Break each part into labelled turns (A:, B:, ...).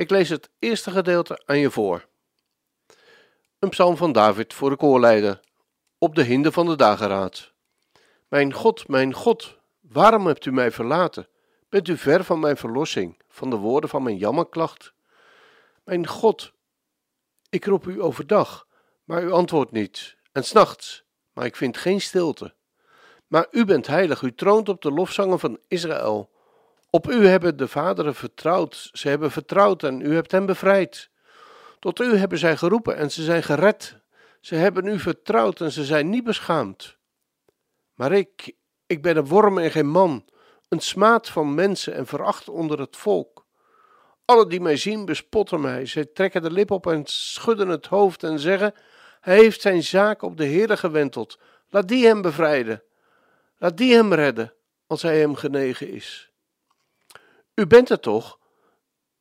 A: Ik lees het eerste gedeelte aan je voor. Een psalm van David voor de koorleider, op de hinde van de dageraad. Mijn God, mijn God, waarom hebt u mij verlaten? Bent u ver van mijn verlossing, van de woorden van mijn jammerklacht? Mijn God, ik roep u overdag, maar u antwoordt niet, en s'nachts, maar ik vind geen stilte. Maar u bent heilig, u troont op de lofzangen van Israël. Op u hebben de vaderen vertrouwd, ze hebben vertrouwd en u hebt hen bevrijd. Tot u hebben zij geroepen en ze zijn gered. Ze hebben u vertrouwd en ze zijn niet beschaamd. Maar ik, ik ben een worm en geen man, een smaad van mensen en veracht onder het volk. Alle die mij zien bespotten mij, zij trekken de lip op en schudden het hoofd en zeggen, hij heeft zijn zaak op de Heere gewenteld, laat die hem bevrijden, laat die hem redden, als hij hem genegen is. U bent het toch,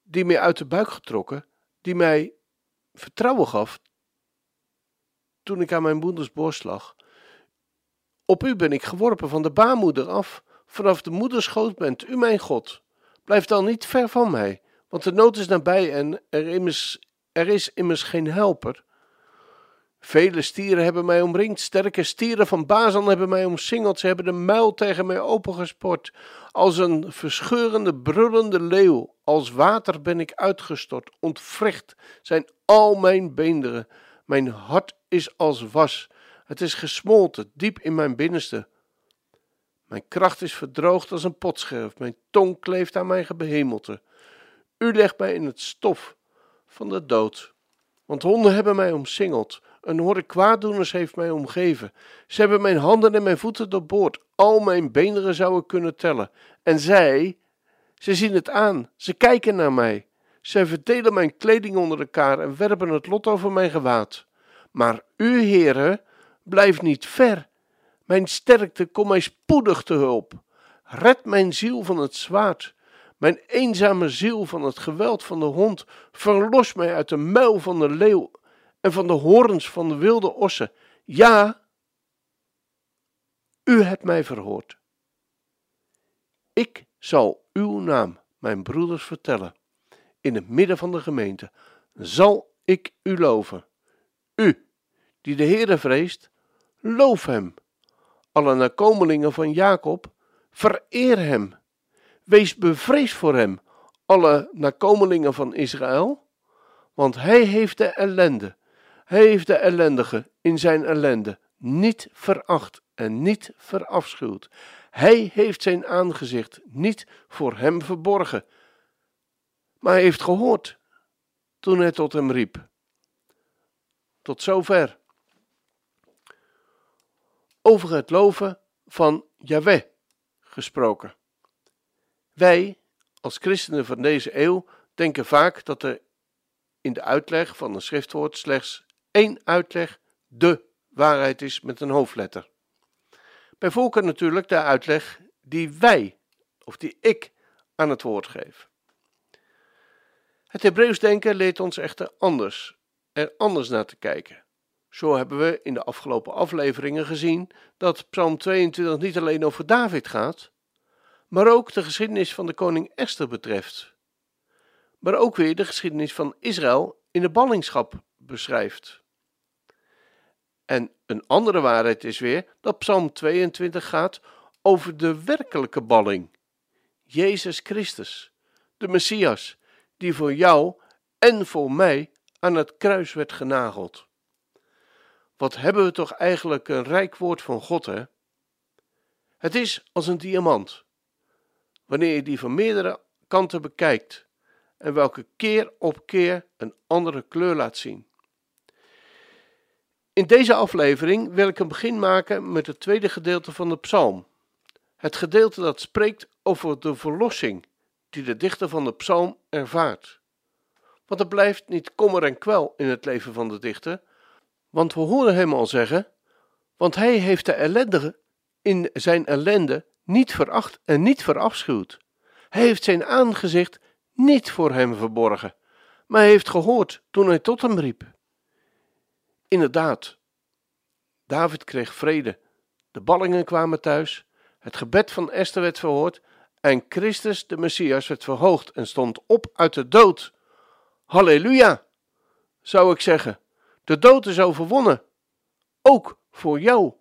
A: die mij uit de buik getrokken, die mij vertrouwen gaf toen ik aan mijn moeders borst lag. Op u ben ik geworpen van de baarmoeder af, vanaf de moederschoot bent u mijn God. Blijf dan niet ver van mij, want de nood is nabij en er, er is immers geen helper. Vele stieren hebben mij omringd, sterke stieren van Bazan hebben mij omsingeld, ze hebben de muil tegen mij opengesport. Als een verscheurende, brullende leeuw, als water ben ik uitgestort, ontwricht zijn al mijn beenderen. Mijn hart is als was, het is gesmolten diep in mijn binnenste. Mijn kracht is verdroogd als een potscherf, mijn tong kleeft aan mijn gebehemelte. U legt mij in het stof van de dood, want honden hebben mij omsingeld. Een horde kwaaddoeners heeft mij omgeven. Ze hebben mijn handen en mijn voeten doorboord. Al mijn beenderen zouden kunnen tellen. En zij, ze zien het aan. Ze kijken naar mij. Zij verdelen mijn kleding onder elkaar en werpen het lot over mijn gewaad. Maar u, heren, blijf niet ver. Mijn sterkte, kom mij spoedig te hulp. Red mijn ziel van het zwaard. Mijn eenzame ziel van het geweld van de hond. Verlos mij uit de muil van de leeuw en van de horens van de wilde ossen. Ja, u hebt mij verhoord. Ik zal uw naam mijn broeders vertellen. In het midden van de gemeente zal ik u loven. U, die de Heere vreest, loof hem. Alle nakomelingen van Jacob, vereer hem. Wees bevreesd voor hem, alle nakomelingen van Israël, want hij heeft de ellende heeft de ellendige in zijn ellende niet veracht en niet verafschuwd. Hij heeft zijn aangezicht niet voor hem verborgen, maar hij heeft gehoord toen hij tot hem riep. Tot zover. Over het loven van Yahweh gesproken. Wij, als christenen van deze eeuw, denken vaak dat er in de uitleg van een schriftwoord slechts één uitleg de waarheid is met een hoofdletter. Bij voorkeur natuurlijk de uitleg die wij, of die ik, aan het woord geef. Het Hebreeuws denken leert ons echter anders, er anders naar te kijken. Zo hebben we in de afgelopen afleveringen gezien dat Psalm 22 niet alleen over David gaat, maar ook de geschiedenis van de koning Esther betreft. Maar ook weer de geschiedenis van Israël in de ballingschap beschrijft. En een andere waarheid is weer dat Psalm 22 gaat over de werkelijke balling. Jezus Christus, de Messias, die voor jou en voor mij aan het kruis werd genageld. Wat hebben we toch eigenlijk een rijk woord van God, hè? Het is als een diamant. Wanneer je die van meerdere kanten bekijkt en welke keer op keer een andere kleur laat zien. In deze aflevering wil ik een begin maken met het tweede gedeelte van de psalm. Het gedeelte dat spreekt over de verlossing die de dichter van de psalm ervaart. Want er blijft niet kommer en kwel in het leven van de dichter, want we horen hem al zeggen, want hij heeft de ellendige in zijn ellende niet veracht en niet verafschuwd. Hij heeft zijn aangezicht niet voor hem verborgen, maar hij heeft gehoord toen hij tot hem riep. Inderdaad, David kreeg vrede, de ballingen kwamen thuis, het gebed van Esther werd verhoord en Christus, de Messias, werd verhoogd en stond op uit de dood. Halleluja, zou ik zeggen. De dood is overwonnen, ook voor jou.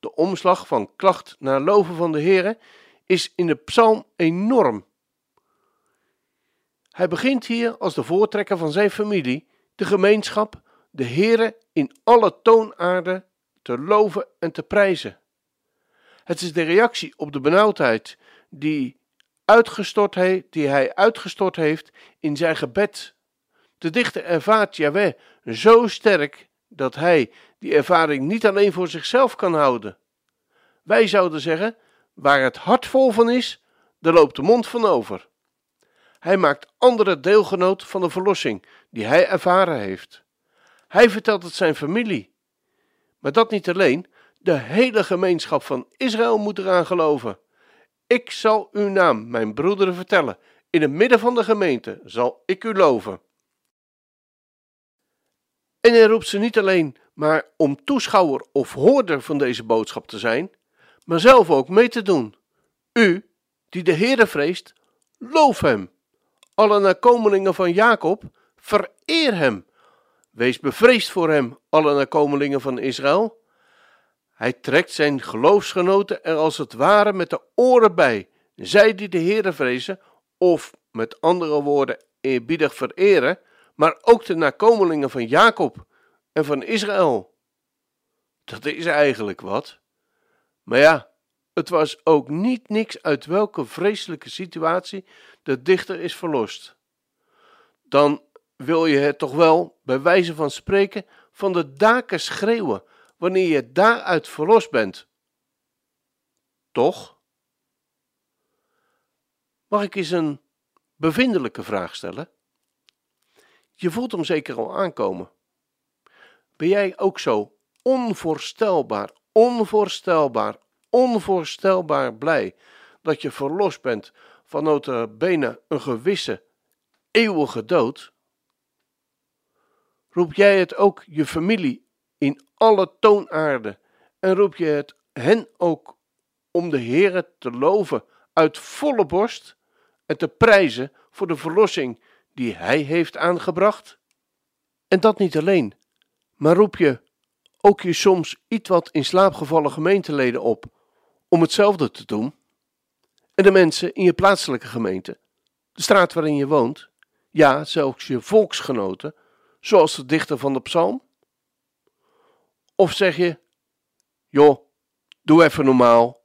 A: De omslag van klacht naar loven van de Heere is in de psalm enorm. Hij begint hier als de voortrekker van zijn familie, de gemeenschap, de Heere in alle toonaarden te loven en te prijzen. Het is de reactie op de benauwdheid die, uitgestort die hij uitgestort heeft in zijn gebed. De dichter ervaart Yahweh zo sterk dat hij die ervaring niet alleen voor zichzelf kan houden. Wij zouden zeggen: waar het hart vol van is, daar loopt de mond van over. Hij maakt anderen deelgenoot van de verlossing die hij ervaren heeft. Hij vertelt het zijn familie. Maar dat niet alleen, de hele gemeenschap van Israël moet eraan geloven. Ik zal uw naam, mijn broederen, vertellen. In het midden van de gemeente zal ik u loven. En hij roept ze niet alleen maar om toeschouwer of hoorder van deze boodschap te zijn, maar zelf ook mee te doen. U, die de Heere vreest, loof hem. Alle nakomelingen van Jacob, vereer hem. Wees bevreesd voor hem, alle nakomelingen van Israël. Hij trekt zijn geloofsgenoten er als het ware met de oren bij, zij die de Heere vrezen, of met andere woorden eerbiedig vereren, maar ook de nakomelingen van Jacob en van Israël. Dat is eigenlijk wat. Maar ja, het was ook niet niks uit welke vreselijke situatie de dichter is verlost. Dan wil je het toch wel, bij wijze van spreken, van de daken schreeuwen wanneer je daaruit verlost bent. Toch? Mag ik eens een bevindelijke vraag stellen? Je voelt hem zeker al aankomen. Ben jij ook zo onvoorstelbaar, onvoorstelbaar, onvoorstelbaar blij dat je verlost bent van bene een gewisse, eeuwige dood? Roep jij het ook je familie in alle toonaarden en roep je het hen ook om de Heere te loven uit volle borst en te prijzen voor de verlossing die Hij heeft aangebracht? En dat niet alleen, maar roep je ook je soms iets wat in slaap gevallen gemeenteleden op om hetzelfde te doen? En de mensen in je plaatselijke gemeente, de straat waarin je woont, ja, zelfs je volksgenoten, zoals de dichter van de psalm? Of zeg je, joh, doe even normaal,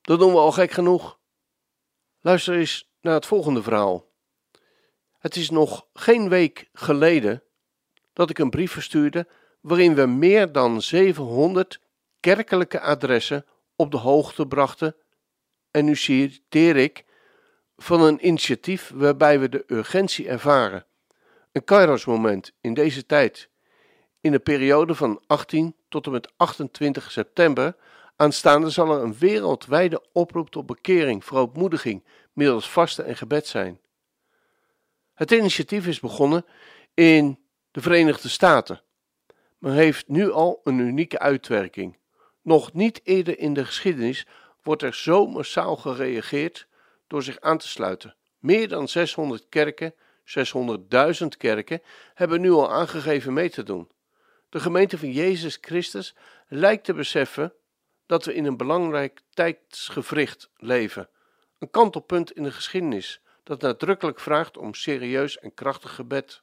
A: dat doen we al gek genoeg. Luister eens naar het volgende verhaal. Het is nog geen week geleden dat ik een brief verstuurde waarin we meer dan 700 kerkelijke adressen op de hoogte brachten. En nu citeer ik van een initiatief waarbij we de urgentie ervaren. Een kairos-moment in deze tijd, in de periode van 18 tot en met 28 september aanstaande zal er een wereldwijde oproep tot bekering, verootmoediging, middels vasten en gebed zijn. Het initiatief is begonnen in de Verenigde Staten, maar heeft nu al een unieke uitwerking. Nog niet eerder in de geschiedenis wordt er zo massaal gereageerd door zich aan te sluiten. Meer dan 600 kerken, 600.000 kerken, hebben nu al aangegeven mee te doen. De gemeente van Jezus Christus lijkt te beseffen dat we in een belangrijk tijdsgevricht leven. Een kantelpunt in de geschiedenis dat nadrukkelijk vraagt om serieus en krachtig gebed.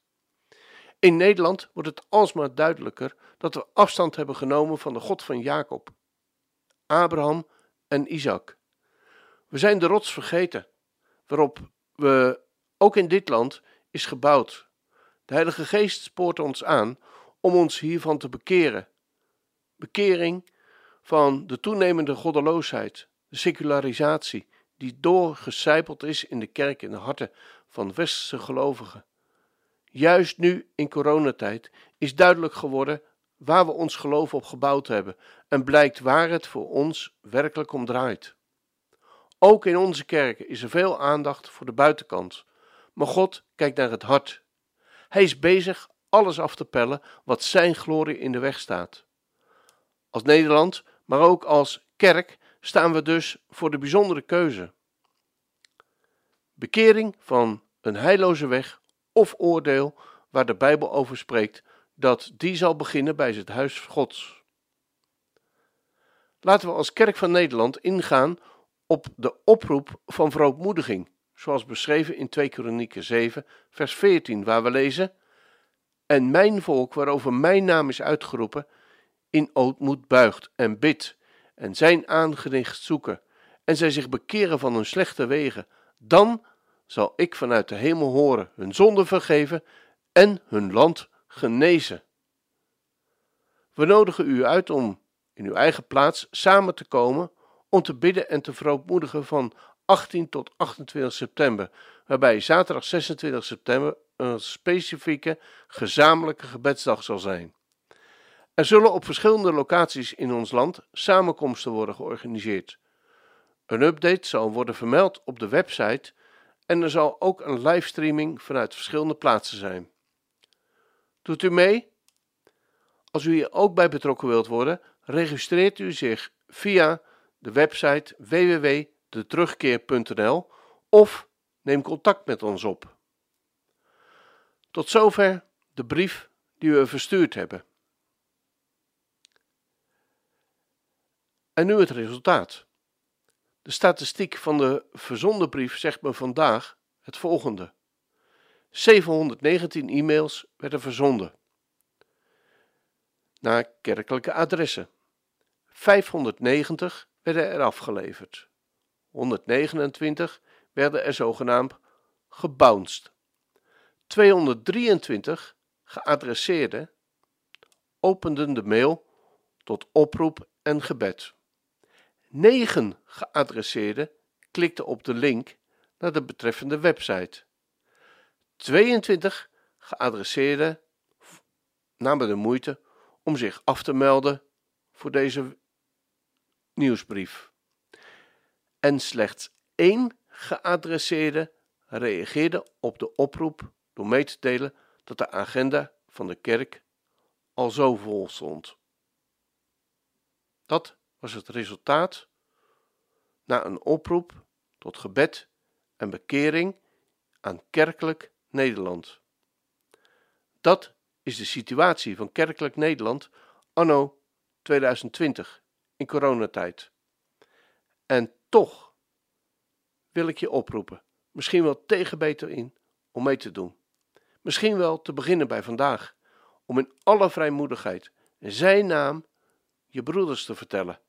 A: In Nederland wordt het alsmaar duidelijker dat we afstand hebben genomen van de God van Jacob, Abraham en Isaac. We zijn de rots vergeten, waarop we ook in dit land is gebouwd. De Heilige Geest spoort ons aan om ons hiervan te bekeren. Bekering van de toenemende goddeloosheid, de secularisatie, die doorgecijpeld is in de kerk in de harten van westerse gelovigen. Juist nu in coronatijd is duidelijk geworden waar we ons geloof op gebouwd hebben en blijkt waar het voor ons werkelijk om draait. Ook in onze kerken is er veel aandacht voor de buitenkant, maar God kijkt naar het hart. Hij is bezig alles af te pellen wat Zijn glorie in de weg staat. Als Nederland, maar ook als kerk, staan we dus voor de bijzondere keuze. Bekering van een heilloze weg of oordeel waar de Bijbel over spreekt, dat die zal beginnen bij het huis Gods. Laten we als Kerk van Nederland ingaan op de oproep van verootmoediging, zoals beschreven in 2 Kronieken 7, vers 14, waar we lezen: En mijn volk, waarover mijn naam is uitgeroepen, in ootmoed buigt en bidt, en zijn aangezicht zoeken, en zij zich bekeren van hun slechte wegen, dan zal ik vanuit de hemel horen, hun zonde vergeven en hun land genezen. We nodigen u uit om in uw eigen plaats samen te komen om te bidden en te verootmoedigen van 18 tot 28 september, waarbij zaterdag 26 september een specifieke gezamenlijke gebedsdag zal zijn. Er zullen op verschillende locaties in ons land samenkomsten worden georganiseerd. Een update zal worden vermeld op de website en er zal ook een livestreaming vanuit verschillende plaatsen zijn. Doet u mee? Als u hier ook bij betrokken wilt worden, registreert u zich via de website www.deterugkeer.nl of neem contact met ons op. Tot zover de brief die we verstuurd hebben. En nu het resultaat. De statistiek van de verzonden brief zegt me vandaag het volgende: 719 e-mails werden verzonden naar kerkelijke adressen. 590 werden er afgeleverd. 129 werden er zogenaamd gebounced. 223 geadresseerden openden de mail tot oproep en gebed. 9 geadresseerden klikten op de link naar de betreffende website. 22 geadresseerden namen de moeite om zich af te melden voor deze nieuwsbrief. En slechts één geadresseerde reageerde op de oproep door mee te delen dat de agenda van de kerk al zo vol stond. Dat was het resultaat na een oproep tot gebed en bekering aan kerkelijk Nederland. Dat is de situatie van kerkelijk Nederland anno 2020 in coronatijd. En toch wil ik je oproepen, misschien wel tegen beter in, om mee te doen. Misschien wel te beginnen bij vandaag, om in alle vrijmoedigheid zijn naam je broeders te vertellen.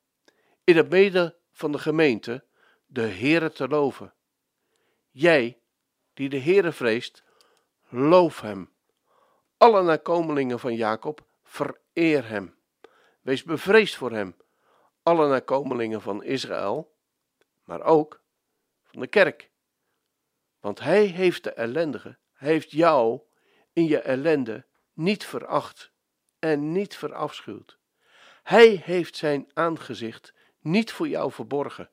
A: In het midden van de gemeente de Heere te loven. Jij, die de Heere vreest, loof hem. Alle nakomelingen van Jacob, vereer hem. Wees bevreesd voor hem, alle nakomelingen van Israël, maar ook van de kerk. Want hij heeft de ellendige, hij heeft jou in je ellende niet veracht en niet verafschuwd. Hij heeft zijn aangezicht niet voor jou verborgen,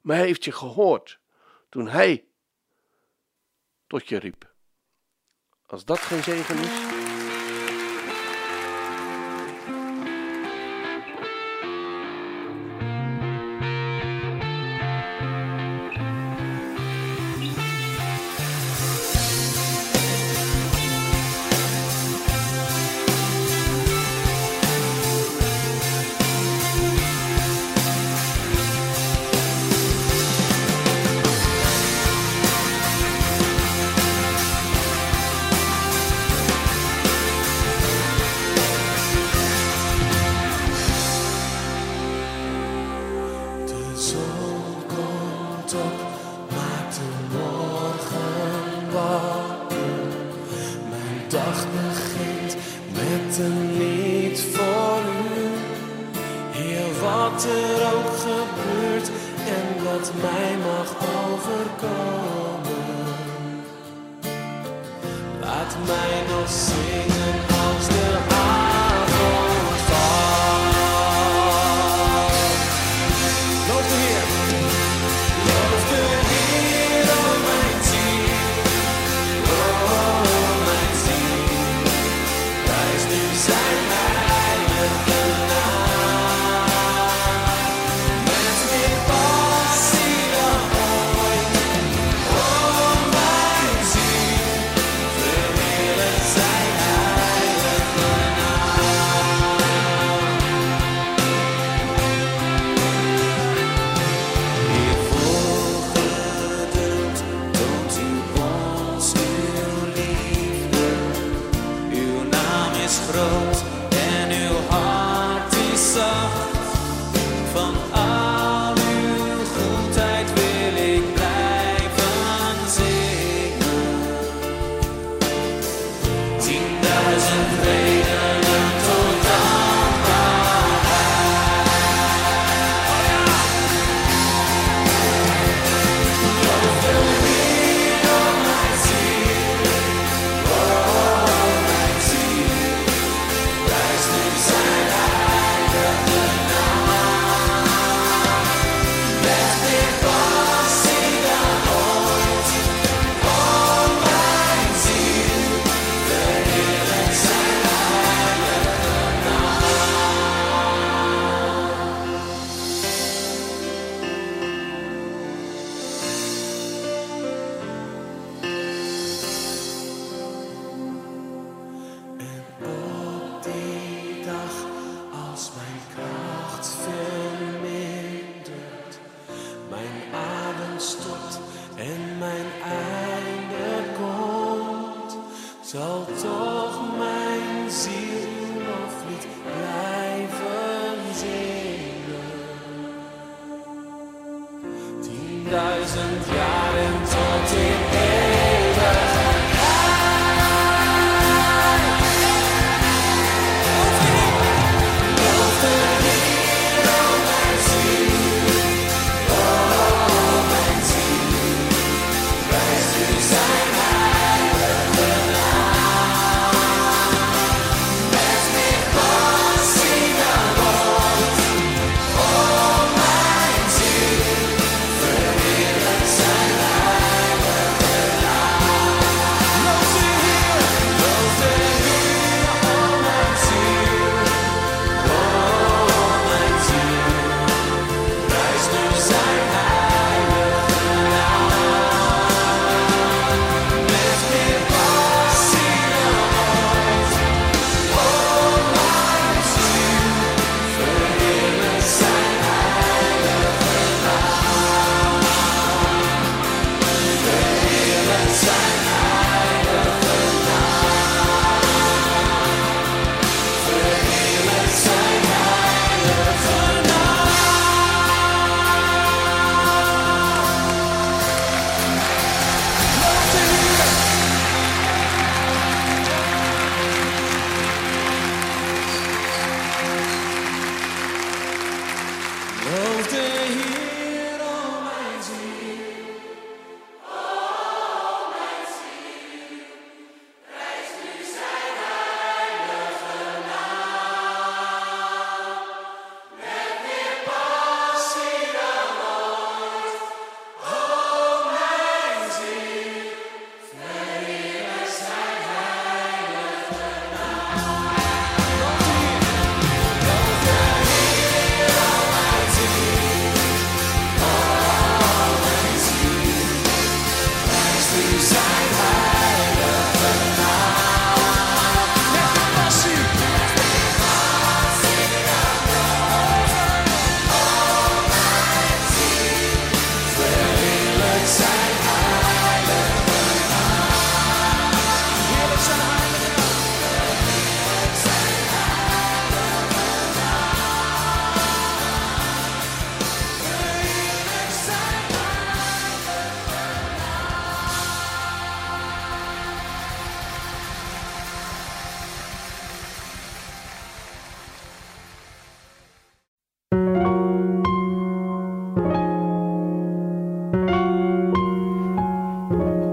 A: maar heeft je gehoord toen hij tot je riep. Als dat geen zegen is.
B: So all. time. Jaren tot in